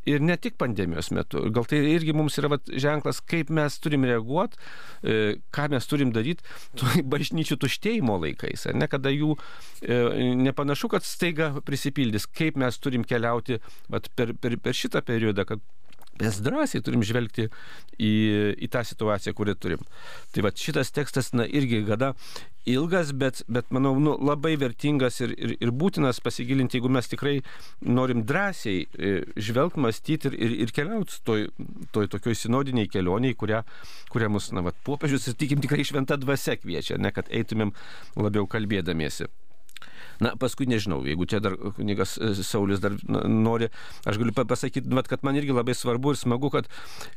ir ne tik pandemijos metu. Gal tai irgi mums yra vat, ženklas, kaip mes turim reaguoti, e, ką mes turim daryti bažnyčių tuštėjimo laikais. Ne kada jų e, nepanašu, kad staiga prisipildys, kaip mes turim keliauti vat, per, per, per šitą periodą, kad mes drąsiai turim žvelgti į, į tą situaciją, kurią turim. Tai va šitas tekstas, na, irgi gada ilgas, bet, bet manau, nu, labai vertingas ir, ir, ir būtinas pasigilinti, jeigu mes tikrai norim drąsiai e, žvelgti, mąstyti ir, ir, ir keliauti toj, toj tokioj sinodiniai kelioniai, kurią, kurią mus, na, va, popiežius ir tikim tikrai šventa dvasia kviečia, ne kad eitumėm labiau kalbėdamiesi. Na, paskui nežinau, jeigu čia dar kunigas e, Saulis dar nori, aš galiu pasakyti, bet kad man irgi labai svarbu ir smagu, kad,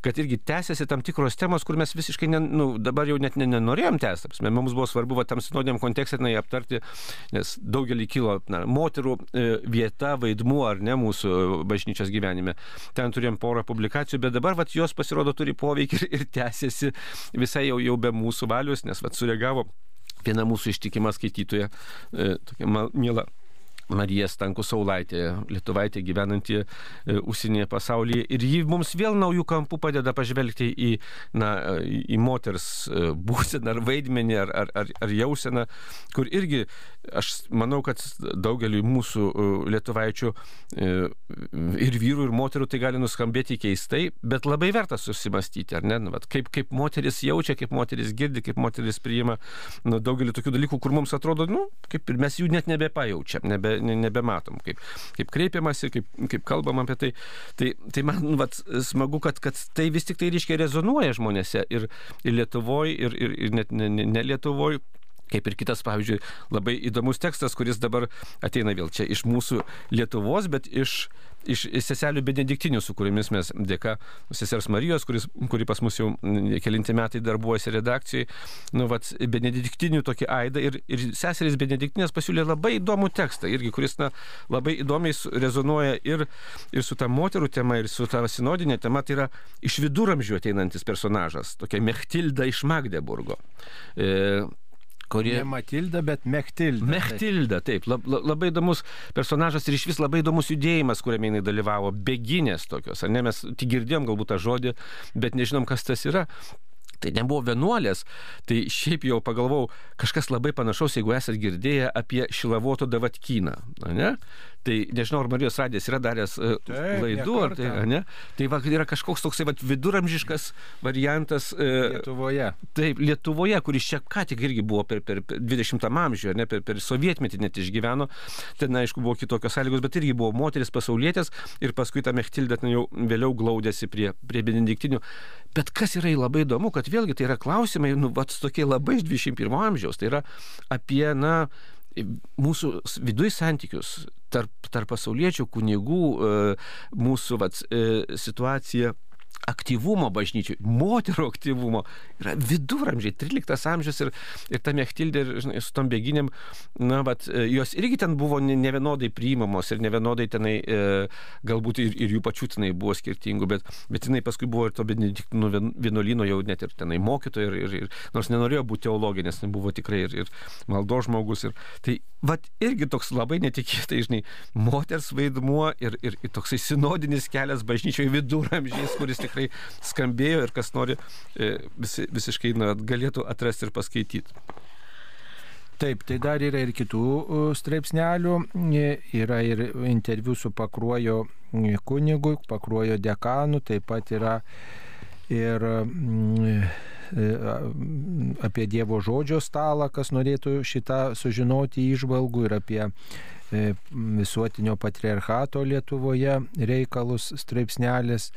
kad irgi tęsiasi tam tikros temos, kur mes visiškai, ne, nu, dabar jau net nenorėjom tęsti. Mums buvo svarbu va, tam sinodiniam kontekste na, aptarti, nes daugelį kilo na, moterų e, vieta, vaidmuo ar ne mūsų bažnyčios gyvenime. Ten turėjom porą publikacijų, bet dabar va, jos pasirodo turi poveikį ir, ir tęsiasi visai jau, jau be mūsų valius, nes va, sureagavo viena mūsų ištikima skaitytoja, e, tokia mėla Marija Stanku Saulaitė, lietuvaitė gyvenanti e, užsienyje pasaulyje. Ir ji mums vėl naujų kampų padeda pažvelgti į, na, į moters e, būseną ar vaidmenį ar, ar, ar, ar jauseną, kur irgi aš manau, kad daugeliu mūsų e, lietuvaičių ir vyrų, ir moterų tai gali nuskambėti keistai, bet labai verta susimastyti, ar ne? Nu, vat, kaip, kaip moteris jaučia, kaip moteris girdi, kaip moteris priima nu, daugelį tokių dalykų, kur mums atrodo, nu, kaip ir mes jų net nebepajaučiam, nebe, ne, nebematom, kaip, kaip kreipiamasi, kaip, kaip kalbam apie tai. Tai, tai man vat, smagu, kad, kad tai vis tik tai ryškiai rezonuoja žmonėse ir, ir Lietuvoje, ir, ir, ir net ne, ne Lietuvoje. Kaip ir kitas, pavyzdžiui, labai įdomus tekstas, kuris dabar ateina vėl čia iš mūsų Lietuvos, bet iš iš seselių benediktinių, su kuriamis mes dėka sesers Marijos, kuris, kuri pas mus jau kelinti metai darbuojasi redakcijai, nu, vat, benediktinių tokį aidą ir, ir seserys benediktinės pasiūlė labai įdomų tekstą, irgi, kuris na, labai įdomiai rezonuoja ir, ir su ta moterų tema, ir su ta sinodinė tema, tai yra iš viduramžių ateinantis personažas, tokia Mechtilda iš Magdeburgo. E, Kuri... Ne Matilda, bet Mechtilda. Mechtilda, taip. Lab, labai įdomus personažas ir iš vis labai įdomus judėjimas, kuriame jinai dalyvavo. Beginės tokios. Ne, mes tik girdėjom galbūt tą žodį, bet nežinom, kas tas yra. Tai nebuvo vienuolės, tai šiaip jau pagalvojau, kažkas labai panašaus, jeigu esate girdėję apie Šilavoto Davatkyną. Ne? Tai nežinau, ar Marijos radijas yra daręs e, Taip, laidų, ar tai, ne? Tai va, yra kažkoks toksai va, viduramžiškas variantas. E, Lietuvoje. Taip, Lietuvoje, kuris čia ką tik irgi buvo per, per 20 amžių, ne, per, per sovietmetį net išgyveno. Ten, aišku, buvo kitokios sąlygos, bet irgi buvo moteris pasaulietės ir paskui ta Mechtildė jau vėliau glaudėsi prie, prie benediktinių. Bet kas yra labai įdomu, kad vėlgi tai yra klausimai, nu, va, tokie labai iš 21 amžiaus. Tai yra apie, na, mūsų viduje santykius tarp, tarp pasauliečių, kunigų, e, mūsų vat, e, situacija aktyvumo bažnyčiai, moterų aktyvumo yra viduramžiai, 13 amžius ir, ir ta Mechtildė žinai, su tom bėginėm, na, bet jos irgi ten buvo nevienodai priimamos ir nevienodai tenai, e, galbūt ir, ir jų pačių tenai buvo skirtingų, bet, bet jinai paskui buvo ir to benediktinų vienuolino jau net ir tenai mokytoja, ir, ir, ir, nors nenorėjo būti teologė, nes buvo tikrai ir, ir maldo žmogus. Ir, tai vat irgi toks labai netikėtai, žinai, moters vaidmuo ir, ir, ir toksai sinodinis kelias bažnyčioje viduramžiais, kuris tikrai skambėjo ir kas nori e, visi, visiškai na, galėtų atrasti ir paskaityti. Taip, tai dar yra ir kitų straipsnelių. Yra ir interviu su Pakruojo kunigu, Pakruojo dekanu, taip pat yra ir e, apie Dievo žodžio stalą, kas norėtų šitą sužinoti išvalgų ir apie e, visuotinio patriarchato Lietuvoje reikalus straipsnelis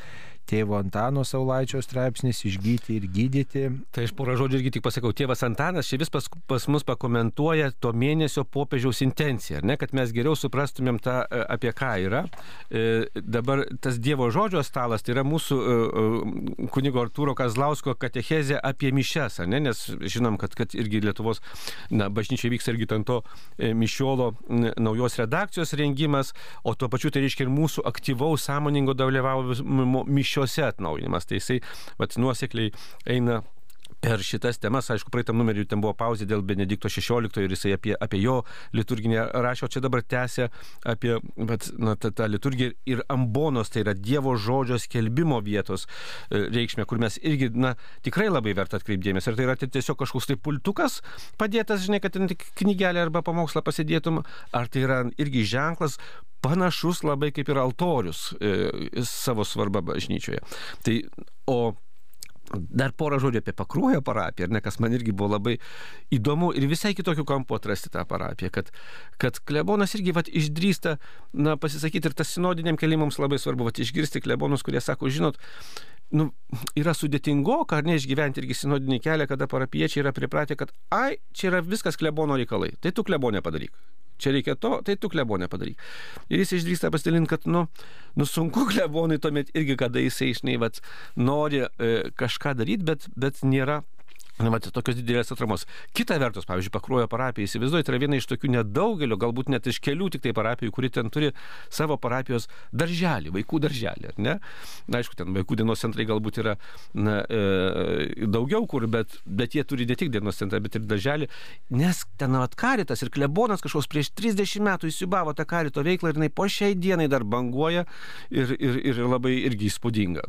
tėvo Antano Saulaičio straipsnis išgyti ir gydyti. Tai iš porą žodžių irgi tik pasakau, tėvas Antanas čia vis pas, pas mus pakomentuoja to mėnesio popiežiaus intenciją, ne, kad mes geriau suprastumėm tą, e, apie ką yra. E, dabar tas Dievo žodžio stalas tai yra mūsų e, e, kunigo Artūro Kazlausko katechezė apie mišes, ne, nes žinom, kad, kad irgi Lietuvos na, bažnyčia vyksta irgi tanto e, mišiolo naujos redakcijos rengimas, o tuo pačiu tai reiškia ir mūsų aktyvaus, sąmoningo dalyvavimo mišio mišiuose atnaujinimas. Tai jisai vat, nuosekliai eina per šitas temas, aišku, praeitam numeriu ten buvo pauzė dėl Benedikto XVI ir jisai apie, apie jo liturginę rašė, o čia dabar tęsia apie bet, na, tą, tą liturgiją ir ambonos, tai yra Dievo žodžio skelbimo vietos e, reikšmė, kur mes irgi, na, tikrai labai verta atkreipdėmės. Ir tai yra tiesiog kažkoks tai pultukas padėtas, žinai, kad ten tik knygelė arba pamokslą pasidėtum, ar tai yra irgi ženklas panašus labai kaip ir altorius e, savo svarbą bažnyčioje. Tai, o Dar porą žodžių apie pakruojo parapiją, ne, kas man irgi buvo labai įdomu ir visai kitokių kampų atrasti tą parapiją, kad, kad klebonas irgi vat, išdrįsta na, pasisakyti ir tas sinodiniam keliamams labai svarbu vat, išgirsti klebonus, kurie sako, žinot, nu, yra sudėtingoka ar neišgyventi irgi sinodinį kelią, kada parapiečiai yra pripratę, kad ai, čia yra viskas klebono reikalai, tai tu klebonė padaryk čia reikia to, tai tu klebonė padaryk. Ir jis išdrįsta pasidalinti, kad, nu, nu sunku klebonai tuomet irgi, kada jisai išnei, vat, nori e, kažką daryti, bet, bet nėra Na, mat, tokios didelės atramos. Kita vertus, pavyzdžiui, pakruojo parapija, įsivaizduoju, tai yra viena iš tokių nedaugelio, galbūt net iš kelių tik tai parapijų, kuri ten turi savo parapijos darželį, vaikų darželį, ne? Na, aišku, ten vaikų dienos centrai galbūt yra na, e, daugiau kur, bet, bet jie turi ne tik dienos centrą, bet ir darželį, nes ten vat karitas ir klebonas kažkoks prieš 30 metų įsiubavo tą karito veiklą ir jinai po šiai dienai dar banguoja ir, ir, ir labai irgi įspūdinga.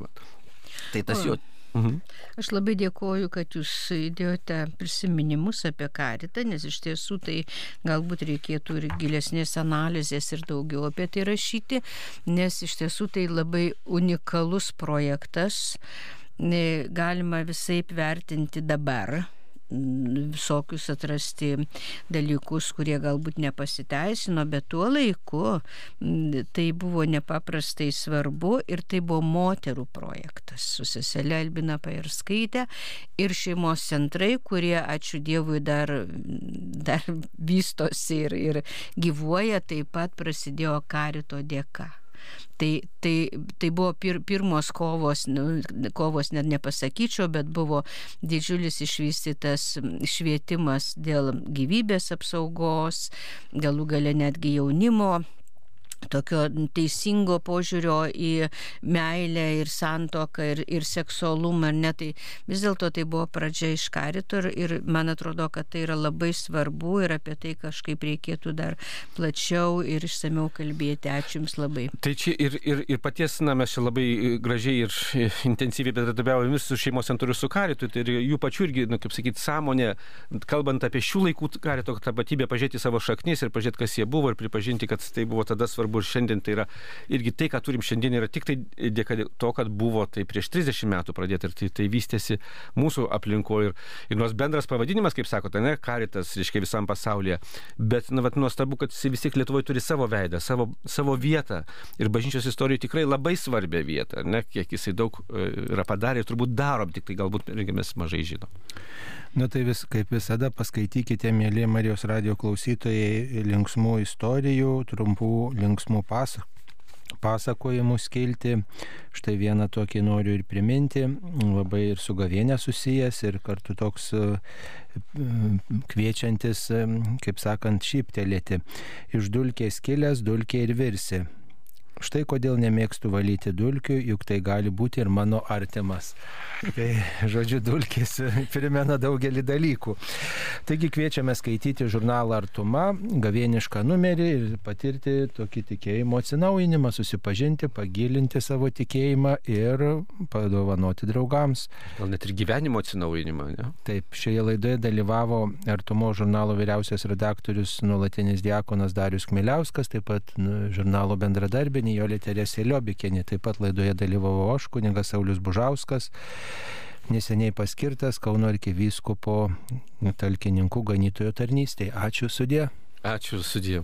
Tai tas jo Mhm. Aš labai dėkoju, kad jūs įdėjote prisiminimus apie karitą, nes iš tiesų tai galbūt reikėtų ir gilesnės analizės ir daugiau apie tai rašyti, nes iš tiesų tai labai unikalus projektas, galima visai vertinti dabar visokius atrasti dalykus, kurie galbūt nepasiteisino, bet tuo laiku tai buvo nepaprastai svarbu ir tai buvo moterų projektas su seselė Albina Pairskaitė ir šeimos centrai, kurie, ačiū Dievui, dar, dar vystosi ir, ir gyvuoja, taip pat prasidėjo karito dėka. Tai, tai, tai buvo pir, pirmos kovos, nu, kovos net nepasakyčiau, bet buvo didžiulis išvystytas švietimas dėl gyvybės apsaugos, galų gale netgi jaunimo tokio teisingo požiūrio į meilę ir santoką ir, ir seksualumą, ar ne, tai vis dėlto tai buvo pradžia iš karito ir, ir man atrodo, kad tai yra labai svarbu ir apie tai kažkaip reikėtų dar plačiau ir išsameu kalbėti. Ačiū Jums labai. Tai čia ir, ir, ir paties, na, mes čia labai gražiai ir intensyviai bendradarbiavome su šeimos centru su karitu, tai ir jų pačių irgi, na, kaip sakyti, sąmonė, kalbant apie šių laikų karito tapatybę, pažiūrėti savo šaknis ir pažiūrėti, kas jie buvo ir pripažinti, kad tai buvo tada svarbu svarbu ir šiandien tai yra irgi tai, ką turim šiandien, yra tik tai dėka to, kad buvo tai prieš 30 metų pradėta ir tai, tai vystėsi mūsų aplinkoje. Ir, ir nors bendras pavadinimas, kaip sakote, ne, karitas, reiškia visam pasaulyje, bet, na, vat, nuostabu, kad vis tiek Lietuvoje turi savo veidą, savo, savo vietą ir bažnyčios istorijoje tikrai labai svarbią vietą, ne, kiek jisai daug e, yra padarę ir turbūt darom, tik tai galbūt irgi mes mažai žinom. Na tai vis, kaip visada paskaitykite, mėly Marijos radio klausytojai, linksmų istorijų, trumpų linksmų pasakojimų pasakojimų skilti. Štai vieną tokį noriu ir priminti, labai ir su gavienė susijęs ir kartu toks e, kviečiantis, e, kaip sakant, šyptelėti. Iš dulkės kilęs, dulkė ir virsi. Štai kodėl nemėgstu valyti dulkių, juk tai gali būti ir mano artimas. Tai, žodžiu, dulkės primena daugelį dalykų. Taigi kviečiame skaityti žurnalą Artuma, gavienišką numerį ir patirti tokį tikėjimo atsinaujinimą, susipažinti, pagilinti savo tikėjimą ir padovanoti draugams. Gal net ir gyvenimo atsinaujinimą, ne? Taip, šioje laidoje dalyvavo Artumo žurnalo vyriausias redaktorius, nuolatinis diakonas Darius Kmiliauskas, taip pat nu, žurnalo bendradarbinė Nijolė Teresė Liobikienė, taip pat laidoje dalyvavo aš, kuningas Saulis Bužauskas, neseniai paskirtas Kauno arkivyskupo talkininkų ganytojo tarnystėje. Ačiū sudė. Ačiū sudė.